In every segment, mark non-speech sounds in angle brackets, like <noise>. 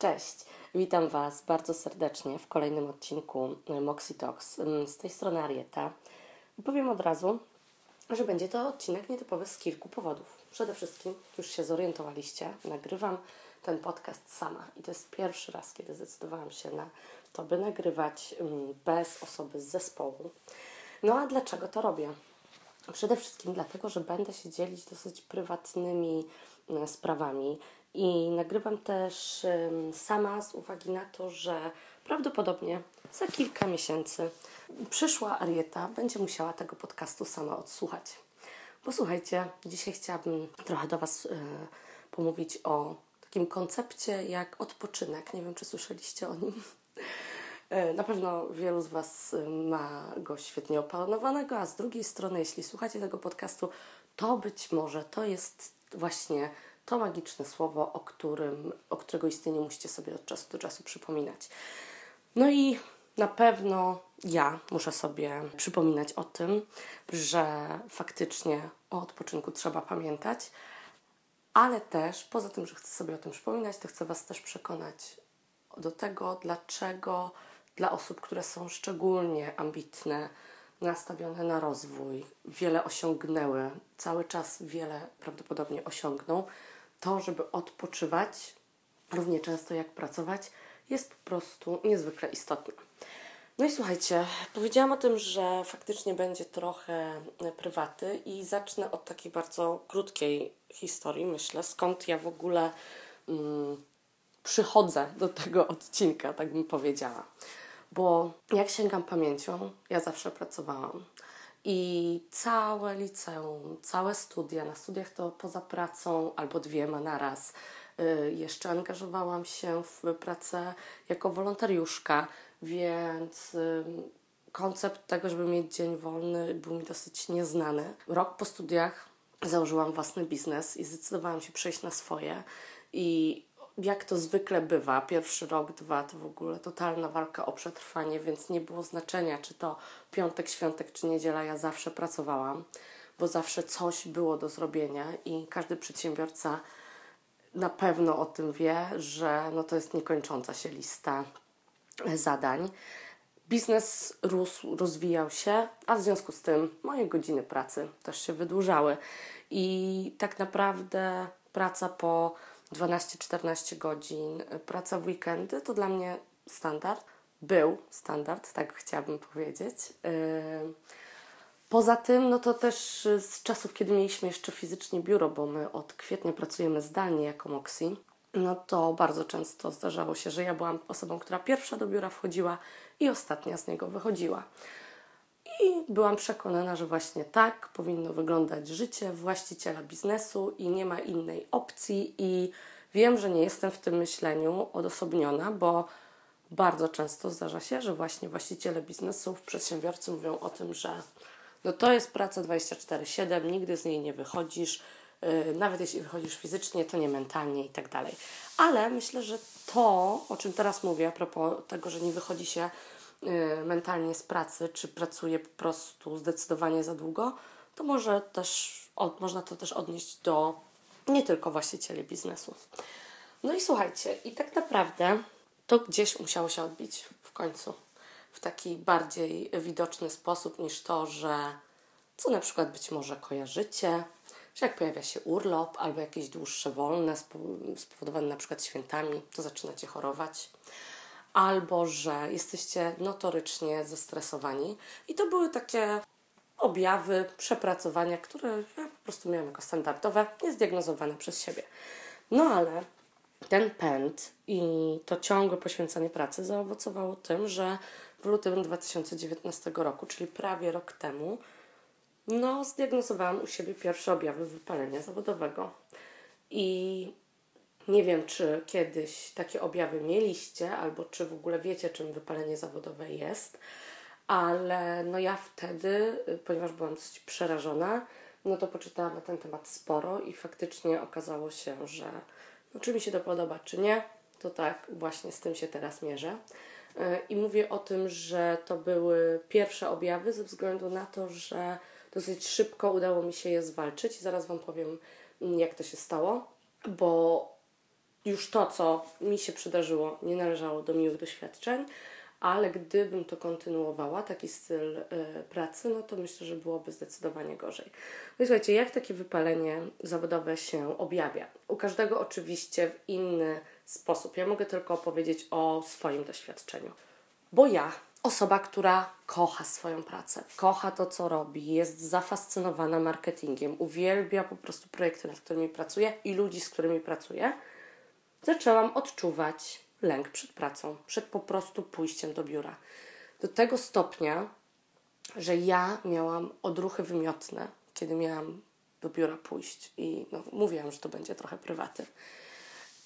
Cześć, witam Was bardzo serdecznie w kolejnym odcinku e, Moxie Talks. Mm, Z tej strony Arieta. Powiem od razu, że będzie to odcinek nietypowy z kilku powodów. Przede wszystkim, już się zorientowaliście, nagrywam ten podcast sama i to jest pierwszy raz, kiedy zdecydowałam się na to, by nagrywać mm, bez osoby z zespołu. No a dlaczego to robię? Przede wszystkim dlatego, że będę się dzielić dosyć prywatnymi e, sprawami i nagrywam też sama z uwagi na to, że prawdopodobnie za kilka miesięcy przyszła Arieta będzie musiała tego podcastu sama odsłuchać. Posłuchajcie, dzisiaj chciałabym trochę do Was e, pomówić o takim koncepcie jak odpoczynek. Nie wiem, czy słyszeliście o nim. E, Na pewno wielu z Was e, ma go świetnie opanowanego, a z drugiej strony, jeśli słuchacie tego podcastu, to być może to jest właśnie to magiczne słowo, o, którym, o którego istnieniu musicie sobie od czasu do czasu przypominać. No i na pewno ja muszę sobie przypominać o tym, że faktycznie o odpoczynku trzeba pamiętać, ale też poza tym, że chcę sobie o tym przypominać, to chcę Was też przekonać do tego, dlaczego dla osób, które są szczególnie ambitne, nastawione na rozwój, wiele osiągnęły, cały czas wiele prawdopodobnie osiągną, to, żeby odpoczywać równie często jak pracować, jest po prostu niezwykle istotne. No i słuchajcie, powiedziałam o tym, że faktycznie będzie trochę prywaty i zacznę od takiej bardzo krótkiej historii, myślę, skąd ja w ogóle mm, przychodzę do tego odcinka, tak bym powiedziała. Bo jak sięgam pamięcią, ja zawsze pracowałam. I całe liceum, całe studia, na studiach to poza pracą albo dwiema naraz. Y, Jeszcze angażowałam się w pracę jako wolontariuszka, więc y, koncept tego, żeby mieć dzień wolny, był mi dosyć nieznany. Rok po studiach założyłam własny biznes i zdecydowałam się przejść na swoje. I jak to zwykle bywa, pierwszy rok, dwa to w ogóle totalna walka o przetrwanie, więc nie było znaczenia, czy to piątek, świątek, czy niedziela, ja zawsze pracowałam, bo zawsze coś było do zrobienia i każdy przedsiębiorca na pewno o tym wie, że no to jest niekończąca się lista zadań. Biznes rósł, rozwijał się, a w związku z tym moje godziny pracy też się wydłużały. I tak naprawdę praca po 12-14 godzin, praca w weekendy to dla mnie standard. Był standard, tak chciałabym powiedzieć. Yy, Poza tym, no to też y, z czasów, kiedy mieliśmy jeszcze fizycznie biuro, bo my od kwietnia pracujemy zdalnie jako Moxie, no to bardzo często zdarzało się, że ja byłam osobą, która pierwsza do biura wchodziła i ostatnia z niego wychodziła. I byłam przekonana, że właśnie tak powinno wyglądać życie właściciela biznesu i nie ma innej opcji. I wiem, że nie jestem w tym myśleniu odosobniona, bo bardzo często zdarza się, że właśnie właściciele biznesów, przedsiębiorcy mówią o tym, że no to jest praca 24-7, nigdy z niej nie wychodzisz, yy, nawet jeśli wychodzisz fizycznie, to nie mentalnie i tak dalej. Ale myślę, że to, o czym teraz mówię, a propos tego, że nie wychodzi się mentalnie z pracy, czy pracuje po prostu zdecydowanie za długo, to może też, od, można to też odnieść do nie tylko właścicieli biznesu. No i słuchajcie, i tak naprawdę to gdzieś musiało się odbić w końcu w taki bardziej widoczny sposób niż to, że co na przykład być może kojarzycie, że jak pojawia się urlop albo jakieś dłuższe wolne spo- spowodowane na przykład świętami, to zaczynacie chorować. Albo że jesteście notorycznie zestresowani. I to były takie objawy przepracowania, które ja po prostu miałam jako standardowe, niezdiagnozowane przez siebie. No ale ten pęd i to ciągłe poświęcanie pracy zaowocowało tym, że w lutym 2019 roku, czyli prawie rok temu, no, zdiagnozowałam u siebie pierwsze objawy wypalenia zawodowego. I nie wiem, czy kiedyś takie objawy mieliście, albo czy w ogóle wiecie, czym wypalenie zawodowe jest, ale no ja wtedy, y, ponieważ byłam dosyć przerażona, no to poczytałam na ten temat sporo i faktycznie okazało się, że no, czy mi się to podoba, czy nie, to tak właśnie z tym się teraz mierzę. Y, I mówię o tym, że to były pierwsze objawy ze względu na to, że dosyć szybko udało mi się je zwalczyć. Zaraz Wam powiem, mm, jak to się stało, bo już to, co mi się przydarzyło, nie należało do miłych doświadczeń, ale gdybym to kontynuowała, taki styl y, pracy, no to myślę, że byłoby zdecydowanie gorzej. No i słuchajcie, jak takie wypalenie zawodowe się objawia? U każdego oczywiście w inny sposób. Ja mogę tylko opowiedzieć o swoim doświadczeniu. Bo ja, osoba, która kocha swoją pracę, kocha to, co robi, jest zafascynowana marketingiem, uwielbia po prostu projekty, nad którymi pracuje i ludzi, z którymi pracuje, zaczęłam odczuwać lęk przed pracą, przed po prostu pójściem do biura. Do tego stopnia, że ja miałam odruchy wymiotne, kiedy miałam do biura pójść i no, mówiłam, że to będzie trochę prywaty.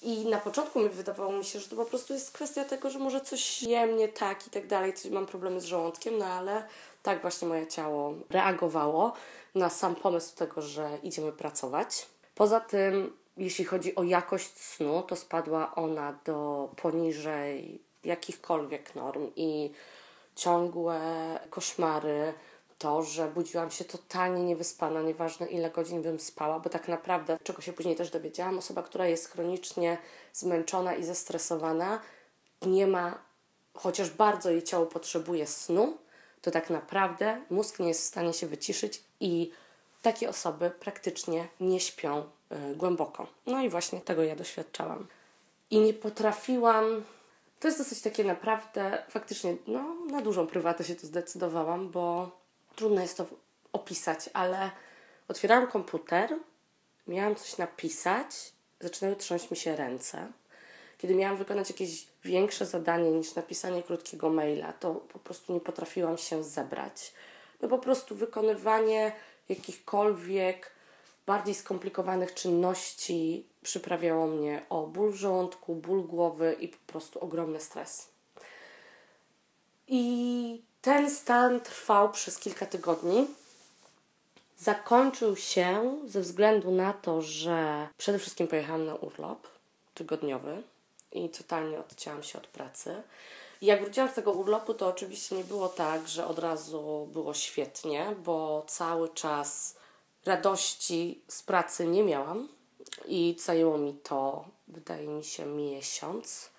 I na początku mi wydawało mi się, że to po prostu jest kwestia tego, że może coś jem nie tak i tak dalej, coś mam problemy z żołądkiem, no ale tak właśnie moje ciało reagowało na sam pomysł tego, że idziemy pracować. Poza tym jeśli chodzi o jakość snu, to spadła ona do poniżej jakichkolwiek norm i ciągłe koszmary, to, że budziłam się totalnie niewyspana, nieważne ile godzin bym spała, bo tak naprawdę, czego się później też dowiedziałam, osoba, która jest chronicznie zmęczona i zestresowana, nie ma, chociaż bardzo jej ciało potrzebuje snu, to tak naprawdę mózg nie jest w stanie się wyciszyć i takie osoby praktycznie nie śpią głęboko. No i właśnie tego ja doświadczałam. I nie potrafiłam. To jest dosyć takie naprawdę, faktycznie, no, na dużą prywatę się tu zdecydowałam, bo trudno jest to opisać, ale otwierałam komputer, miałam coś napisać, zaczynały trząść mi się ręce. Kiedy miałam wykonać jakieś większe zadanie niż napisanie krótkiego maila, to po prostu nie potrafiłam się zebrać. No po prostu wykonywanie jakichkolwiek bardziej skomplikowanych czynności przyprawiało mnie o ból w żołądku, ból głowy i po prostu ogromny stres. I ten stan trwał przez kilka tygodni. Zakończył się ze względu na to, że przede wszystkim pojechałam na urlop tygodniowy i totalnie odcięłam się od pracy. I jak wróciłam z tego urlopu, to oczywiście nie było tak, że od razu było świetnie, bo cały czas radości z pracy nie miałam i zajęło mi to, wydaje mi się, miesiąc.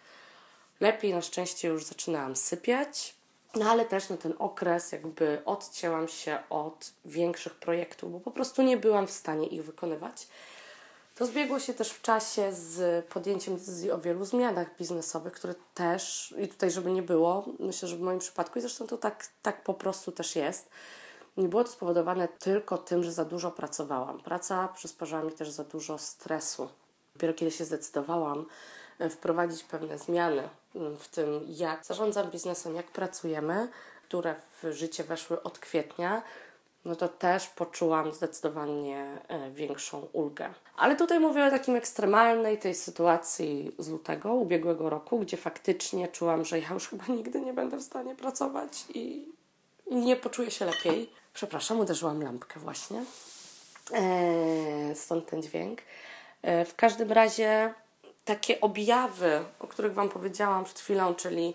Lepiej na szczęście już zaczynałam sypiać, no ale też na ten okres jakby odcięłam się od większych projektów, bo po prostu nie byłam w stanie ich wykonywać. To zbiegło się też w czasie z podjęciem decyzji o wielu zmianach biznesowych, które też, i tutaj żeby nie było, myślę, że w moim przypadku, i zresztą to tak, tak po prostu też jest, nie było to spowodowane tylko tym, że za dużo pracowałam. Praca przysparzała mi też za dużo stresu. Dopiero kiedy się zdecydowałam e, wprowadzić pewne zmiany mm, w tym, jak zarządzam biznesem, jak pracujemy, które w życie weszły od kwietnia, no to też poczułam zdecydowanie e, większą ulgę. Ale tutaj mówię o takim ekstremalnej tej sytuacji z lutego ubiegłego roku, gdzie faktycznie czułam, że ja już chyba nigdy nie będę w stanie pracować i nie poczuję się lepiej. Przepraszam, uderzyłam lampkę właśnie. Eee, stąd ten dźwięk. Eee, w każdym razie takie objawy, o których Wam powiedziałam przed chwilą, czyli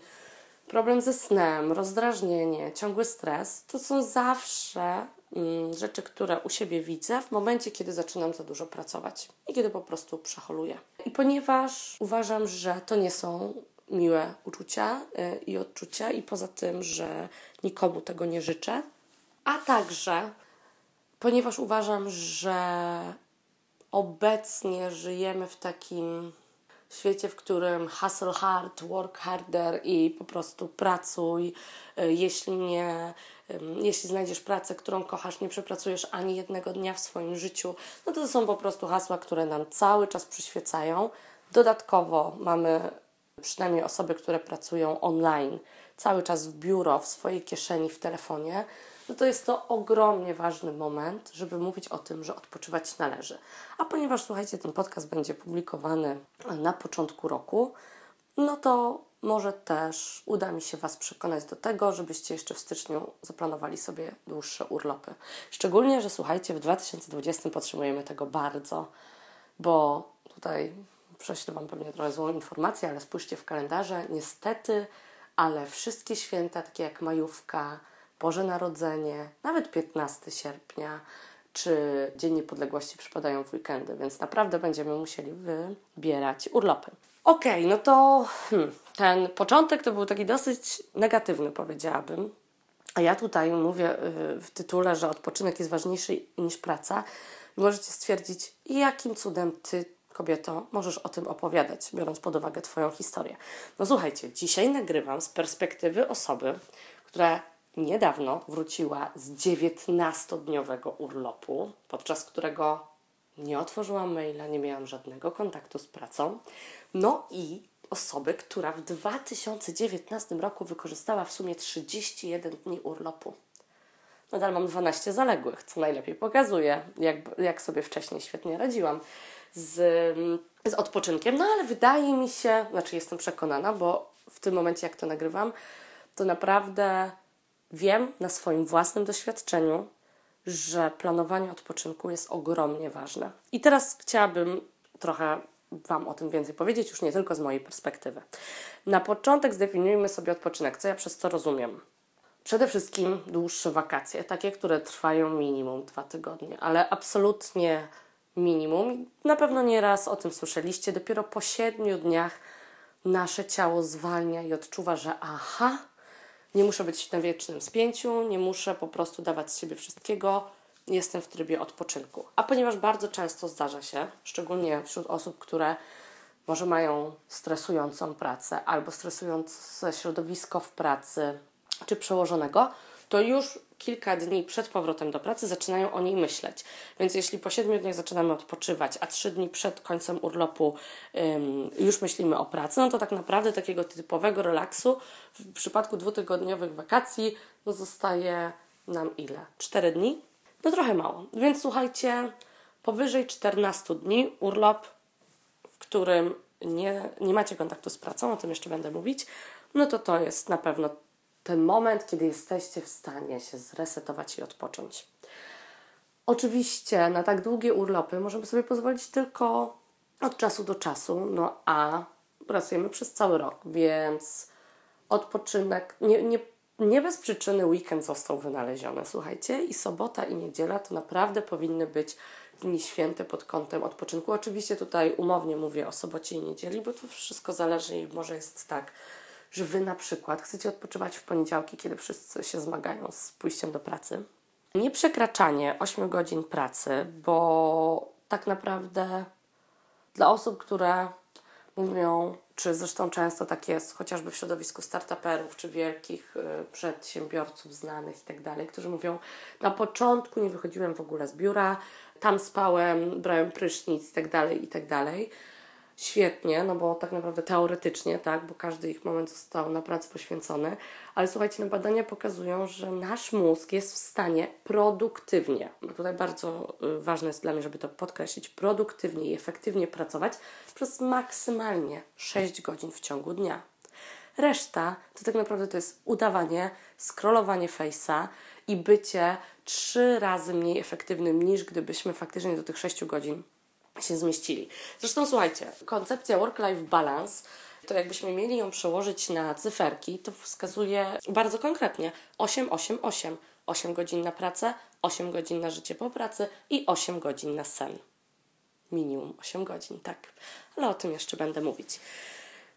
problem ze snem, rozdrażnienie, ciągły stres, to są zawsze mm, rzeczy, które u siebie widzę w momencie, kiedy zaczynam za dużo pracować i kiedy po prostu przeholuję. I ponieważ uważam, że to nie są miłe uczucia y, i odczucia, i poza tym, że nikomu tego nie życzę, a także ponieważ uważam, że obecnie żyjemy w takim świecie, w którym hustle hard, work harder i po prostu pracuj. Jeśli nie, jeśli znajdziesz pracę, którą kochasz, nie przepracujesz ani jednego dnia w swoim życiu, no to są po prostu hasła, które nam cały czas przyświecają. Dodatkowo mamy przynajmniej osoby, które pracują online, cały czas w biuro, w swojej kieszeni, w telefonie, no to jest to ogromnie ważny moment, żeby mówić o tym, że odpoczywać należy. A ponieważ, słuchajcie, ten podcast będzie publikowany na początku roku, no to może też uda mi się Was przekonać do tego, żebyście jeszcze w styczniu zaplanowali sobie dłuższe urlopy. Szczególnie, że słuchajcie, w 2020 potrzebujemy tego bardzo, bo tutaj prześlę Wam pewnie trochę złą informację, ale spójrzcie w kalendarze, niestety, ale wszystkie święta, takie jak majówka, Boże Narodzenie, nawet 15 sierpnia, czy Dzień Niepodległości przypadają w weekendy, więc naprawdę będziemy musieli wybierać urlopy. Okej, okay, no to hmm, ten początek to był taki dosyć negatywny, powiedziałabym. A ja tutaj mówię y, w tytule, że odpoczynek jest ważniejszy niż praca. Możecie stwierdzić, jakim cudem ty, kobieto, możesz o tym opowiadać, biorąc pod uwagę Twoją historię. No słuchajcie, dzisiaj nagrywam z perspektywy osoby, która niedawno wróciła z 19-dniowego urlopu, podczas którego nie otworzyłam maila, nie miałam żadnego kontaktu z pracą. No i osoby, która w 2019 roku wykorzystała w sumie 31 dni urlopu. Nadal mam 12 zaległych, co najlepiej pokazuje, jak, jak sobie wcześniej świetnie radziłam z, z odpoczynkiem. No ale wydaje mi się, znaczy jestem przekonana, bo w tym momencie, jak to nagrywam, to naprawdę wiem na swoim własnym doświadczeniu, że planowanie odpoczynku jest ogromnie ważne. I teraz chciałabym trochę Wam o tym więcej powiedzieć, już nie tylko z mojej perspektywy. Na początek zdefiniujmy sobie odpoczynek, co ja przez to rozumiem. Przede wszystkim dłuższe wakacje, takie, które trwają minimum dwa tygodnie, ale absolutnie minimum. Na pewno nie raz o tym słyszeliście. Dopiero po siedmiu dniach nasze ciało zwalnia i odczuwa, że aha, nie muszę być na wiecznym spięciu, nie muszę po prostu dawać z siebie wszystkiego, jestem w trybie odpoczynku. A ponieważ bardzo często zdarza się, szczególnie wśród osób, które może mają stresującą pracę albo stresujące środowisko w pracy czy przełożonego, to już kilka dni przed powrotem do pracy zaczynają o niej myśleć. Więc jeśli po siedmiu dniach zaczynamy odpoczywać, a trzy dni przed końcem urlopu już myślimy o pracy, no to tak naprawdę takiego typowego relaksu w przypadku dwutygodniowych wakacji no zostaje nam ile? Cztery dni? No trochę mało. Więc słuchajcie, powyżej 14 dni urlop, w którym nie, nie macie kontaktu z pracą, o tym jeszcze będę mówić, no to to jest na pewno ten moment, kiedy jesteście w stanie się zresetować i odpocząć. Oczywiście na tak długie urlopy możemy sobie pozwolić tylko od czasu do czasu, no a pracujemy przez cały rok, więc odpoczynek, nie, nie, nie bez przyczyny weekend został wynaleziony, słuchajcie, i sobota i niedziela to naprawdę powinny być dni święte pod kątem odpoczynku. Oczywiście tutaj umownie mówię o sobocie i niedzieli, bo to wszystko zależy i może jest tak, że Wy na przykład chcecie odpoczywać w poniedziałki, kiedy wszyscy się zmagają z pójściem do pracy. Nie przekraczanie 8 godzin pracy, bo tak naprawdę dla osób, które mówią, czy zresztą często tak jest, chociażby w środowisku startuperów, czy wielkich y, przedsiębiorców znanych i tak dalej, którzy mówią, na początku nie wychodziłem w ogóle z biura, tam spałem, brałem prysznic i tak dalej, i tak dalej świetnie, no bo tak naprawdę teoretycznie, tak, bo każdy ich moment został na pracę poświęcony, ale słuchajcie, no badania pokazują, że nasz mózg jest w stanie produktywnie, tutaj bardzo y, ważne jest dla mnie, żeby to podkreślić, produktywnie i efektywnie pracować przez maksymalnie 6 godzin w ciągu dnia. Reszta to tak naprawdę to jest udawanie, scrollowanie face'a i bycie trzy razy mniej efektywnym niż gdybyśmy faktycznie do tych 6 godzin się zmieścili. Zresztą słuchajcie, koncepcja work-life balance to jakbyśmy mieli ją przełożyć na cyferki, to wskazuje bardzo konkretnie 8, 8, 8. 8 godzin na pracę, 8 godzin na życie po pracy i 8 godzin na sen. Minimum 8 godzin, tak. Ale o tym jeszcze będę mówić.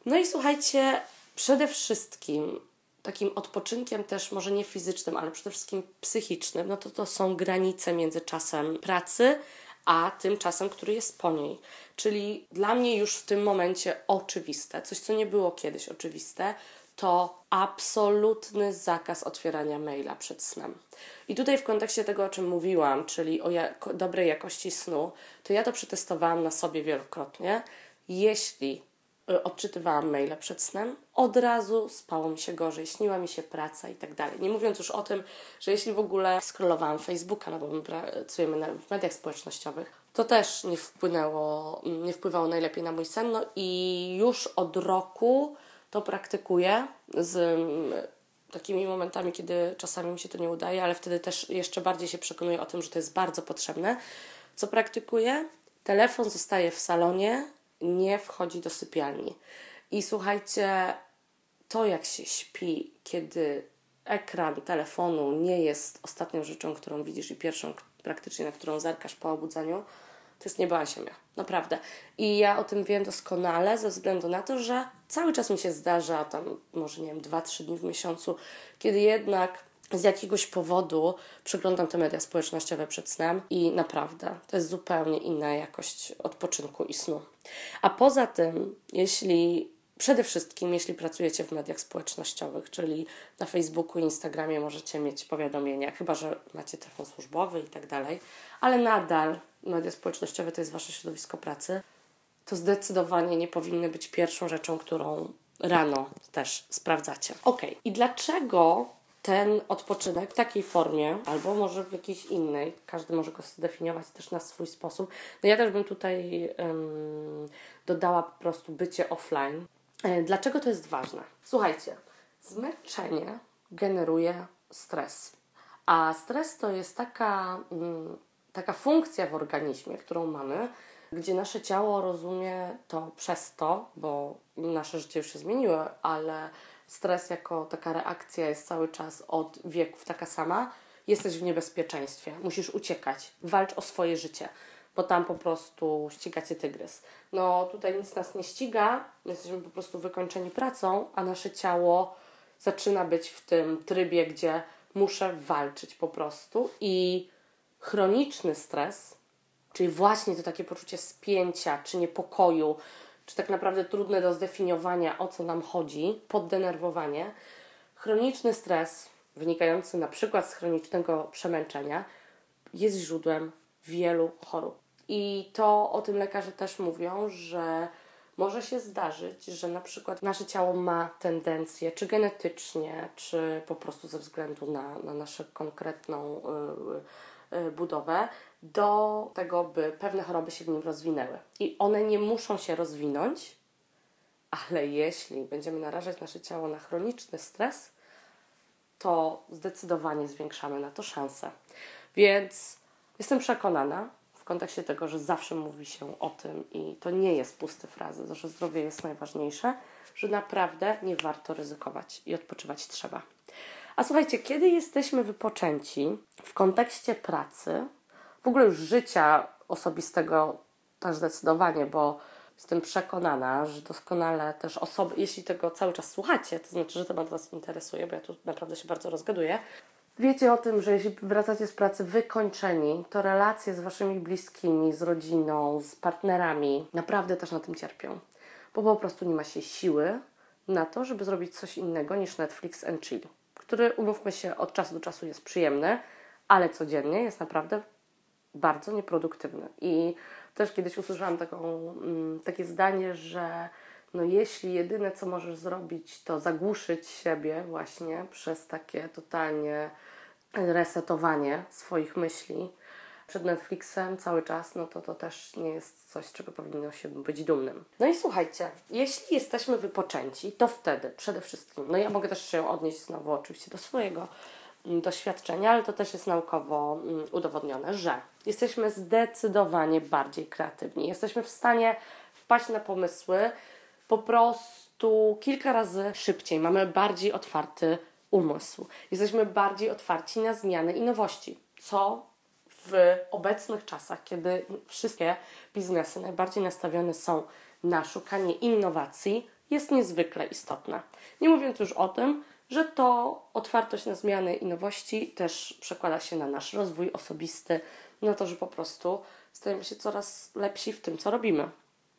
No i słuchajcie, przede wszystkim takim odpoczynkiem też, może nie fizycznym, ale przede wszystkim psychicznym, no to to są granice między czasem pracy, a tym czasem, który jest po niej. Czyli dla mnie już w tym momencie oczywiste, coś co nie było kiedyś oczywiste, to absolutny zakaz otwierania maila przed snem. I tutaj w kontekście tego, o czym mówiłam, czyli o dobrej jakości snu, to ja to przetestowałam na sobie wielokrotnie. Jeśli odczytywałam maile przed snem, od razu spało mi się gorzej, śniła mi się praca i tak dalej. Nie mówiąc już o tym, że jeśli w ogóle scrollowałam Facebooka, no bo my pracujemy w mediach społecznościowych, to też nie wpłynęło, nie wpływało najlepiej na mój sen. No i już od roku to praktykuję z mm, takimi momentami, kiedy czasami mi się to nie udaje, ale wtedy też jeszcze bardziej się przekonuję o tym, że to jest bardzo potrzebne. Co praktykuję? Telefon zostaje w salonie, nie wchodzi do sypialni. I słuchajcie, to jak się śpi, kiedy ekran telefonu nie jest ostatnią rzeczą, którą widzisz i pierwszą praktycznie, na którą zerkasz po obudzeniu, to jest nieba ziemia. Naprawdę. I ja o tym wiem doskonale ze względu na to, że cały czas mi się zdarza, tam może nie wiem, dwa, trzy dni w miesiącu, kiedy jednak z jakiegoś powodu przeglądam te media społecznościowe przed snem i naprawdę to jest zupełnie inna jakość odpoczynku i snu. A poza tym, jeśli przede wszystkim, jeśli pracujecie w mediach społecznościowych, czyli na Facebooku, Instagramie możecie mieć powiadomienia, chyba że macie telefon służbowy i tak dalej, ale nadal media społecznościowe to jest wasze środowisko pracy, to zdecydowanie nie powinny być pierwszą rzeczą, którą rano też sprawdzacie. Ok, i dlaczego ten odpoczynek w takiej formie, albo może w jakiejś innej, każdy może go zdefiniować też na swój sposób. No ja też bym tutaj um, dodała po prostu bycie offline. E, dlaczego to jest ważne? Słuchajcie, zmęczenie generuje stres. A stres to jest taka, um, taka funkcja w organizmie, którą mamy, gdzie nasze ciało rozumie to przez to, bo nasze życie już się zmieniło, ale stres jako taka reakcja jest cały czas od wieków taka sama, jesteś w niebezpieczeństwie, musisz uciekać, walcz o swoje życie, bo tam po prostu ściga cię tygrys. No tutaj nic nas nie ściga, jesteśmy po prostu wykończeni pracą, a nasze ciało zaczyna być w tym trybie, gdzie muszę walczyć po prostu i chroniczny stres, czyli właśnie to takie poczucie spięcia czy niepokoju, czy tak naprawdę trudne do zdefiniowania, o co nam chodzi, poddenerwowanie, chroniczny stres wynikający na przykład z chronicznego przemęczenia jest źródłem wielu chorób. I to o tym lekarze też mówią, że może się zdarzyć, że na przykład nasze ciało ma tendencję, czy genetycznie, czy po prostu ze względu na, na naszą konkretną y, y, budowę, do tego, by pewne choroby się w nim rozwinęły. I one nie muszą się rozwinąć, ale jeśli będziemy narażać nasze ciało na chroniczny stres, to zdecydowanie zwiększamy na to szanse. Więc jestem przekonana w kontekście tego, że zawsze mówi się o tym i to nie jest puste frazy, że zdrowie jest najważniejsze, że naprawdę nie warto ryzykować i odpoczywać trzeba. A słuchajcie, kiedy jesteśmy wypoczęci w kontekście pracy, w ogóle już życia osobistego też zdecydowanie, bo jestem przekonana, że doskonale też osoby, jeśli tego cały czas słuchacie, to znaczy, że temat Was interesuje, bo ja tu naprawdę się bardzo rozgaduję. Wiecie o tym, że jeśli wracacie z pracy wykończeni, to relacje z Waszymi bliskimi, z rodziną, z partnerami naprawdę też na tym cierpią. Bo po prostu nie ma się siły na to, żeby zrobić coś innego niż Netflix and chill, który, umówmy się, od czasu do czasu jest przyjemny, ale codziennie jest naprawdę bardzo nieproduktywny. I też kiedyś usłyszałam taką, mm, takie zdanie, że no jeśli jedyne co możesz zrobić to zagłuszyć siebie właśnie przez takie totalnie resetowanie swoich myśli przed Netflixem cały czas, no to to też nie jest coś, czego powinno się być dumnym. No i słuchajcie, jeśli jesteśmy wypoczęci, to wtedy przede wszystkim, no ja mogę też się odnieść znowu oczywiście do swojego Mm, doświadczenia, ale to też jest naukowo mm, udowodnione, że jesteśmy zdecydowanie bardziej kreatywni. Jesteśmy w stanie wpaść na pomysły po prostu kilka razy szybciej. Mamy bardziej otwarty umysł. Jesteśmy bardziej otwarci na zmiany i nowości, co w obecnych czasach, kiedy wszystkie biznesy najbardziej nastawione są na szukanie innowacji, jest niezwykle istotne. Nie mówiąc już o tym, że to otwartość na zmiany i nowości też przekłada się na nasz rozwój osobisty, na to, że po prostu stajemy się coraz lepsi w tym, co robimy.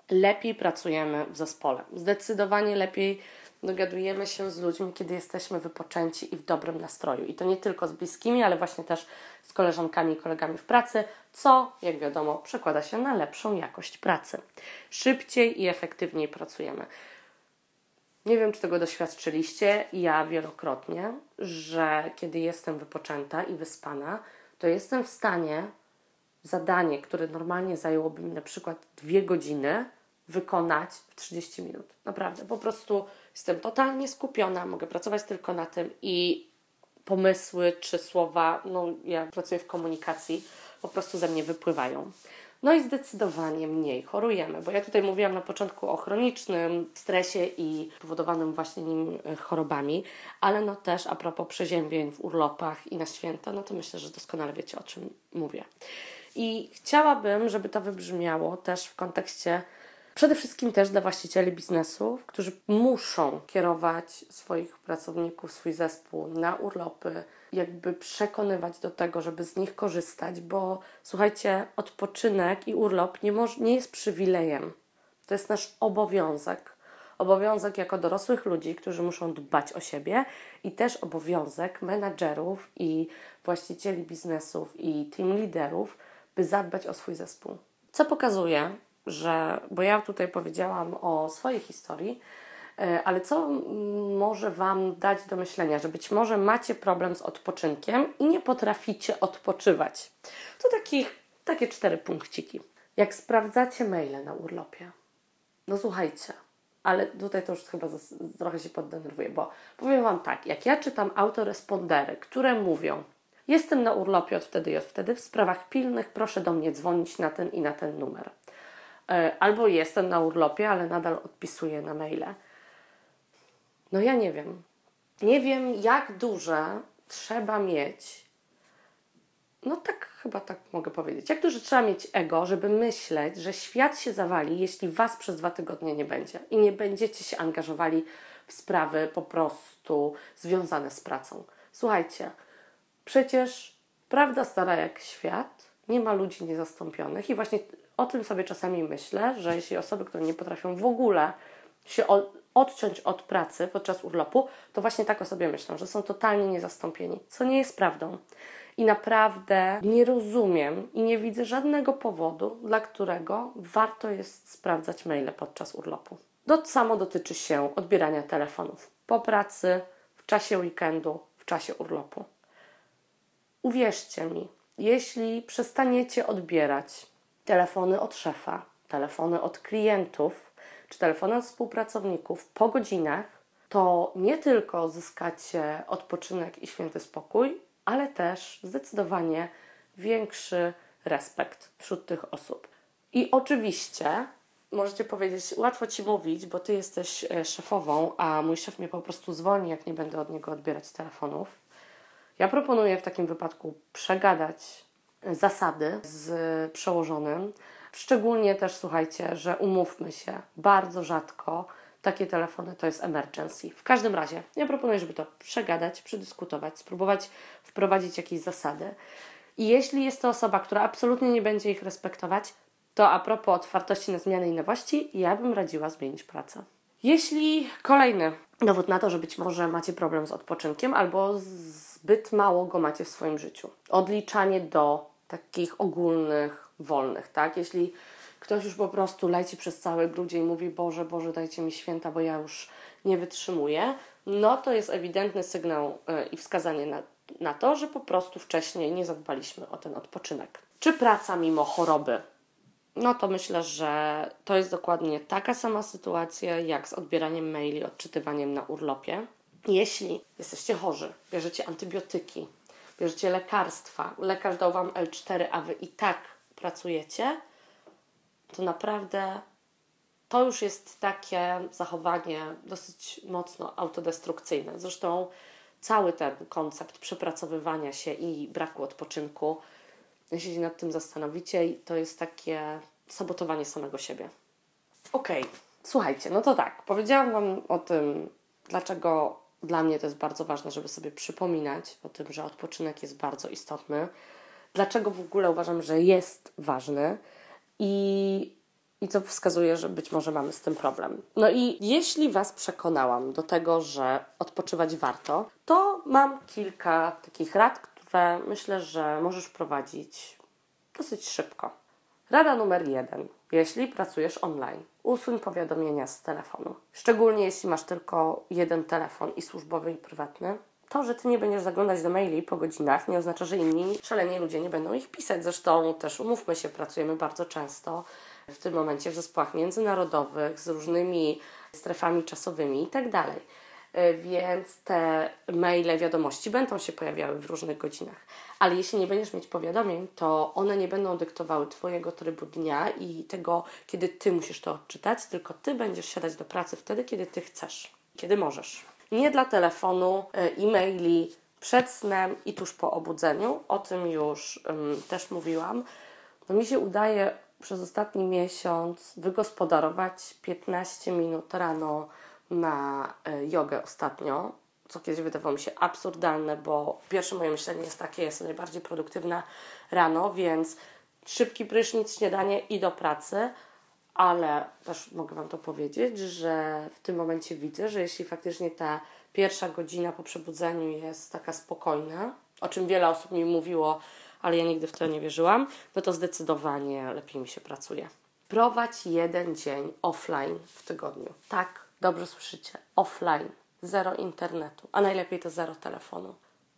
Lepiej pracujemy w zespole. Zdecydowanie lepiej dogadujemy się z ludźmi, kiedy jesteśmy wypoczęci i w dobrym nastroju. I to nie tylko z bliskimi, ale właśnie też z koleżankami i kolegami w pracy, co, jak wiadomo, przekłada się na lepszą jakość pracy. Szybciej i efektywniej pracujemy. Nie wiem, czy tego doświadczyliście, ja wielokrotnie, że kiedy jestem wypoczęta i wyspana, to jestem w stanie zadanie, które normalnie zajęłoby mi na przykład dwie godziny, wykonać w 30 minut. Naprawdę, po prostu jestem totalnie skupiona, mogę pracować tylko na tym i pomysły czy słowa, no ja pracuję w komunikacji, po prostu ze mnie wypływają. No i zdecydowanie mniej chorujemy, bo ja tutaj mówiłam na początku o chronicznym stresie i powodowanym właśnie nim e, chorobami, ale no też a propos przeziębień w urlopach i na święta, no to myślę, że doskonale wiecie o czym mówię. I chciałabym, żeby to wybrzmiało też w kontekście przede wszystkim też dla właścicieli biznesów, którzy muszą kierować swoich pracowników, swój zespół na urlopy, jakby przekonywać do tego, żeby z nich korzystać, bo słuchajcie, odpoczynek i urlop nie, nie jest przywilejem. To jest nasz obowiązek. Obowiązek jako dorosłych ludzi, którzy muszą dbać o siebie, i też obowiązek menadżerów i właścicieli biznesów i team liderów, by zadbać o swój zespół. Co pokazuje, że, bo ja tutaj powiedziałam o swojej historii, e, ale co może Wam dać do myślenia, że być może macie problem z odpoczynkiem i nie potraficie odpoczywać? To takich, takie cztery punkciki. Jak sprawdzacie maile na urlopie, no słuchajcie, ale tutaj to już chyba trochę się poddenerwuję, bo powiem Wam tak, jak ja czytam autorespondery, które mówią, jestem na urlopie od wtedy i od wtedy, w sprawach pilnych proszę do mnie dzwonić na ten i na ten numer. E, albo jestem na urlopie, ale nadal odpisuję na maile. No ja nie wiem. Nie wiem, jak duże trzeba mieć. No tak, chyba tak mogę powiedzieć. Jak duże trzeba mieć ego, żeby myśleć, że świat się zawali, jeśli was przez dwa tygodnie nie będzie i nie będziecie się angażowali w sprawy po prostu związane z pracą. Słuchajcie, przecież prawda stara jak świat, nie ma ludzi niezastąpionych i właśnie o tym sobie czasami myślę, że jeśli osoby, które nie potrafią w ogóle się odciąć od pracy podczas urlopu, to właśnie tak o sobie myślą, że są totalnie niezastąpieni, co nie jest prawdą. I naprawdę nie rozumiem i nie widzę żadnego powodu, dla którego warto jest sprawdzać maile podczas urlopu. To samo dotyczy się odbierania telefonów po pracy, w czasie weekendu, w czasie urlopu. Uwierzcie mi, jeśli przestaniecie odbierać telefony od szefa, telefony od klientów czy telefony od współpracowników po godzinach, to nie tylko zyskacie odpoczynek i święty spokój, ale też zdecydowanie większy respekt wśród tych osób. I oczywiście możecie powiedzieć, łatwo ci mówić, bo ty jesteś e, szefową, a mój szef mnie po prostu zwolni, jak nie będę od niego odbierać telefonów. Ja proponuję w takim wypadku przegadać zasady z przełożonym. Szczególnie też słuchajcie, że umówmy się, bardzo rzadko takie telefony to jest emergency. W każdym razie, ja proponuję, żeby to przegadać, przedyskutować, spróbować wprowadzić jakieś zasady. I jeśli jest to osoba, która absolutnie nie będzie ich respektować, to a propos otwartości na zmiany i nowości, ja bym radziła zmienić pracę. Jeśli kolejny dowód na to, że być może macie problem z odpoczynkiem albo zbyt mało go macie w swoim życiu, odliczanie do takich ogólnych, wolnych, tak? Jeśli ktoś już po prostu leci przez cały grudzień i mówi Boże, Boże, dajcie mi święta, bo ja już nie wytrzymuję, no to jest ewidentny sygnał yy, i wskazanie na, na to, że po prostu wcześniej nie zadbaliśmy o ten odpoczynek. Czy praca mimo choroby? No to myślę, że to jest dokładnie taka sama sytuacja jak z odbieraniem maili, odczytywaniem na urlopie. Jeśli jesteście chorzy, bierzecie antybiotyki, bierzecie lekarstwa, lekarz dał Wam L4, a Wy i tak pracujecie, to naprawdę to już jest takie zachowanie dosyć mocno autodestrukcyjne. Zresztą cały ten koncept przepracowywania się i braku odpoczynku, jeśli się nad tym zastanowicie, to jest takie sabotowanie samego siebie. Okej, okay. słuchajcie, no to tak, powiedziałam Wam o tym, dlaczego dla mnie to jest bardzo ważne, żeby sobie przypominać o tym, że odpoczynek jest bardzo istotny. Dlaczego w ogóle uważam, że jest ważny i, i co wskazuje, że być może mamy z tym problem. No i jeśli Was przekonałam do tego, że odpoczywać warto, to mam kilka takich rad, które myślę, że możesz prowadzić dosyć szybko. Rada numer jeden. Jeśli pracujesz online, usuń powiadomienia z telefonu. Szczególnie jeśli masz tylko jeden telefon i służbowy i prywatny. To, że ty nie będziesz zaglądać do maili po godzinach, nie oznacza, że inni szaleni ludzie nie będą ich pisać. Zresztą też umówmy się, pracujemy bardzo często w tym momencie w zespołach międzynarodowych z różnymi strefami czasowymi i tak więc te maile, wiadomości będą się pojawiały w różnych godzinach. Ale jeśli nie będziesz mieć powiadomień, to one nie będą dyktowały Twojego trybu dnia i tego, kiedy Ty musisz to odczytać, tylko Ty będziesz siadać do pracy wtedy, kiedy Ty chcesz, kiedy możesz. Nie dla telefonu, e, e-maili, przed snem i tuż po obudzeniu. O tym już um, też mówiłam. No mi się udaje przez ostatni miesiąc wygospodarować 15 minut rano na e, jogę ostatnio, co kiedyś wydawało mi się absurdalne, bo pierwsze moje myślenie jest takie, jestem najbardziej produktywna rano, więc szybki prysznic, śniadanie i do pracy, ale też mogę Wam to powiedzieć, że w tym momencie widzę, że jeśli faktycznie ta pierwsza godzina po przebudzeniu jest taka spokojna, o czym wiele osób mi mówiło, ale ja nigdy w to nie wierzyłam, no to zdecydowanie lepiej mi się pracuje. Prowadź jeden dzień offline w tygodniu. Tak, dobrze słyszycie. Offline. Zero internetu, a najlepiej to zero telefonu.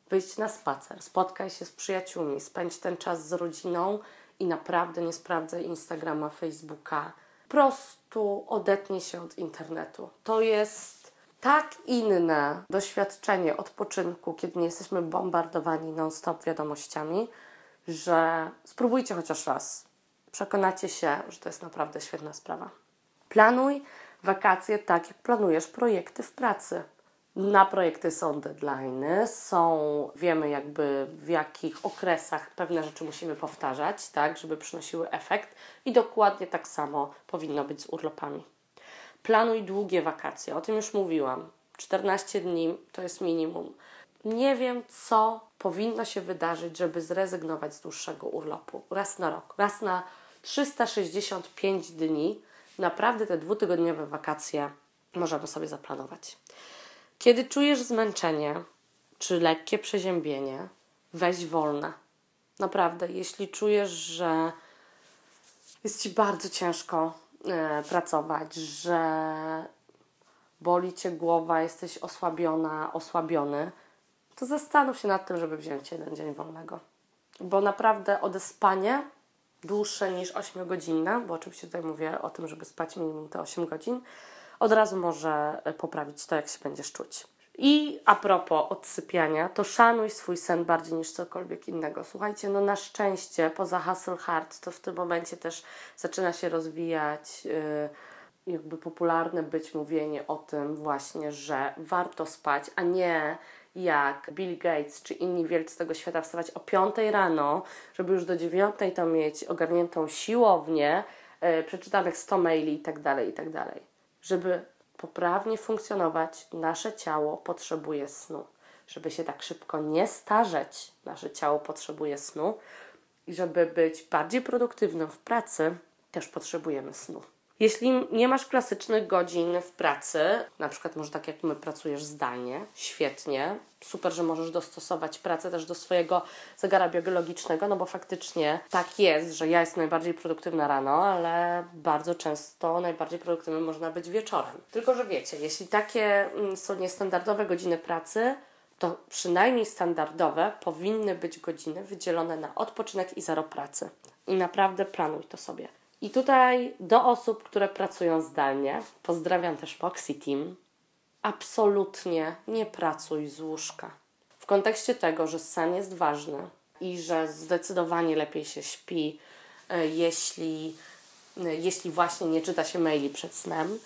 Wyjdź na spacer, spotkaj się z przyjaciółmi, spędź ten czas z rodziną i naprawdę nie sprawdzaj Instagrama, Facebooka. Po prostu odetnij się od internetu. To jest tak inne doświadczenie odpoczynku, kiedy nie jesteśmy bombardowani non-stop wiadomościami, że spróbujcie chociaż raz. Przekonacie się, że to jest naprawdę świetna sprawa. Planuj wakacje tak, jak planujesz projekty w pracy. Na projekty są deadlines, są, wiemy jakby w jakich okresach pewne rzeczy musimy powtarzać, tak, żeby przynosiły efekt i dokładnie tak samo powinno być z urlopami. Planuj długie wakacje, o tym już mówiłam. 14 dni to jest minimum. Nie wiem, co powinno się wydarzyć, żeby zrezygnować z dłuższego urlopu. Raz na rok, raz na 365 dni. Naprawdę te dwutygodniowe wakacje możemy sobie zaplanować. Kiedy czujesz zmęczenie czy lekkie przeziębienie, weź wolne. Naprawdę, jeśli czujesz, że jest ci bardzo ciężko e, pracować, że boli cię głowa, jesteś osłabiona, osłabiony, to zastanów się nad tym, żeby wziąć jeden dzień wolnego. Bo naprawdę odespanie dłuższe niż 8-godzinne, bo oczywiście tutaj mówię o tym, żeby spać minimum te 8 godzin, od razu może poprawić to, jak się będziesz czuć. I a propos odsypiania, to szanuj swój sen bardziej niż cokolwiek innego. Słuchajcie, no na szczęście poza Hustle Hard to w tym momencie też zaczyna się rozwijać yy, jakby popularne być mówienie o tym właśnie, że warto spać, a nie jak Bill Gates czy inni wielcy tego świata wstawać o 5 rano, żeby już do 9 to mieć ogarniętą siłownię, yy, przeczytanych 100 maili i tak dalej, i tak. Żeby poprawnie funkcjonować, nasze ciało potrzebuje snu. Żeby się tak szybko nie starzeć, nasze ciało potrzebuje snu. I żeby być bardziej produktywnym w pracy, też potrzebujemy snu. Jeśli nie masz klasycznych godzin w pracy, na przykład może tak jak my pracujesz zdalnie, świetnie, super, że możesz dostosować pracę też do swojego zegara biologicznego, no bo faktycznie tak jest, że ja jestem najbardziej produktywna rano, ale bardzo często najbardziej produktywnym można być wieczorem. Tylko, że wiecie, jeśli takie mm, są niestandardowe godziny pracy, to przynajmniej standardowe powinny być godziny wydzielone na odpoczynek i zero pracy. I naprawdę planuj to sobie. I tutaj do osób, które pracują zdalnie, pozdrawiam też Moxie Team, absolutnie nie pracuj z łóżka. W kontekście tego, że sen jest ważny i że zdecydowanie lepiej się śpi, e, jeśli, e, jeśli właśnie nie czyta się maili przed snem,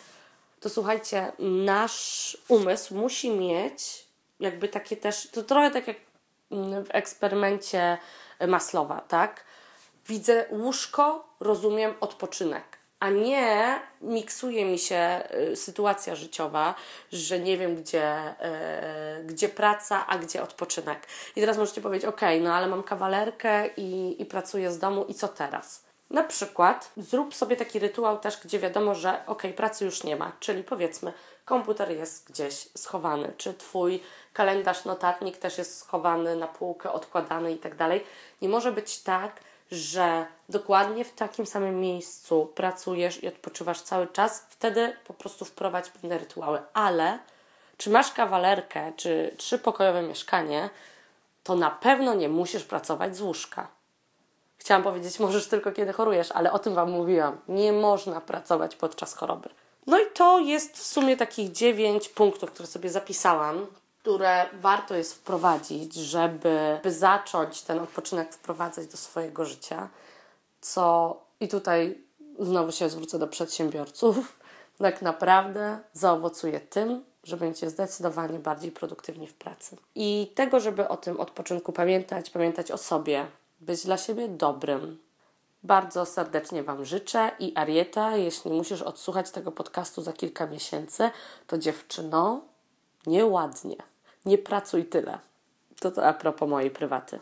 to słuchajcie, nasz umysł musi mieć jakby takie też, to trochę tak jak w eksperymencie Maslowa, tak? Widzę łóżko, rozumiem odpoczynek. A nie miksuje mi się y, sytuacja życiowa, że nie wiem, gdzie, y, gdzie praca, a gdzie odpoczynek. I teraz możecie powiedzieć, ok, no ale mam kawalerkę i, i pracuję z domu, i co teraz? Na przykład zrób sobie taki rytuał też, gdzie wiadomo, że ok, pracy już nie ma, czyli powiedzmy, komputer jest gdzieś schowany, czy twój kalendarz, notatnik też jest schowany na półkę, odkładany i tak dalej. Nie może być tak, że dokładnie w takim samym miejscu pracujesz i odpoczywasz cały czas, wtedy po prostu wprowadź pewne rytuały. Ale czy masz kawalerkę, czy trzypokojowe mieszkanie, to na pewno nie musisz pracować z łóżka. Chciałam powiedzieć, możesz tylko kiedy chorujesz, ale o tym Wam mówiłam. Nie można pracować podczas choroby. No i to jest w sumie takich dziewięć punktów, które sobie zapisałam, które warto jest wprowadzić, żeby zacząć ten odpoczynek wprowadzać do swojego życia. Co i tutaj znowu się zwrócę do przedsiębiorców, <laughs> tak naprawdę zaowocuje tym, że będziecie zdecydowanie bardziej produktywni w pracy. I tego, żeby o tym odpoczynku pamiętać, pamiętać o sobie, być dla siebie dobrym. Bardzo serdecznie Wam życzę i Arieta, jeśli musisz odsłuchać tego podcastu za kilka miesięcy, to dziewczyno, nieładnie. Nie pracuj tyle. To, to a propos mojej prywaty.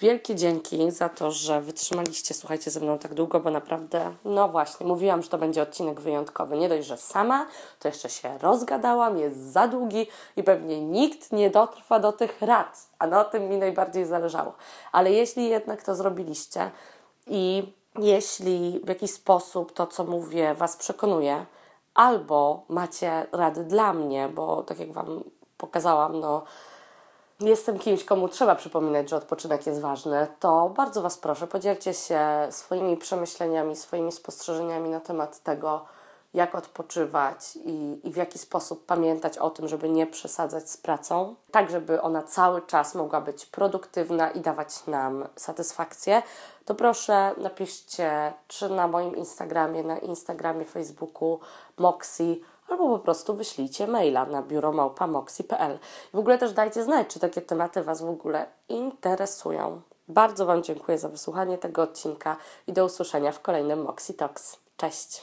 Wielkie dzięki za to, że wytrzymaliście, słuchajcie ze mną tak długo, bo naprawdę, no właśnie, mówiłam, że to będzie odcinek wyjątkowy. Nie dość, że sama, to jeszcze się rozgadałam, jest za długi i pewnie nikt nie dotrwa do tych rad, a na tym mi najbardziej zależało. Ale jeśli jednak to zrobiliście i jeśli w jakiś sposób to, co mówię, Was przekonuje, albo macie rady dla mnie, bo tak jak Wam pokazałam, no jestem kimś, komu trzeba przypominać, że odpoczynek jest ważny, to bardzo Was proszę, podzielcie się swoimi przemyśleniami, swoimi spostrzeżeniami na temat tego, jak odpoczywać i, i w jaki sposób pamiętać o tym, żeby nie przesadzać z pracą, tak żeby ona cały czas mogła być produktywna i dawać nam satysfakcję, to proszę napiszcie czy na moim Instagramie, na Instagramie, Facebooku Moxie, albo po prostu wyślijcie maila na biuromałpamoxi.pl. W ogóle też dajcie znać, czy takie tematy Was w ogóle interesują. Bardzo Wam dziękuję za wysłuchanie tego odcinka i do usłyszenia w kolejnym Moxie Talks. Cześć!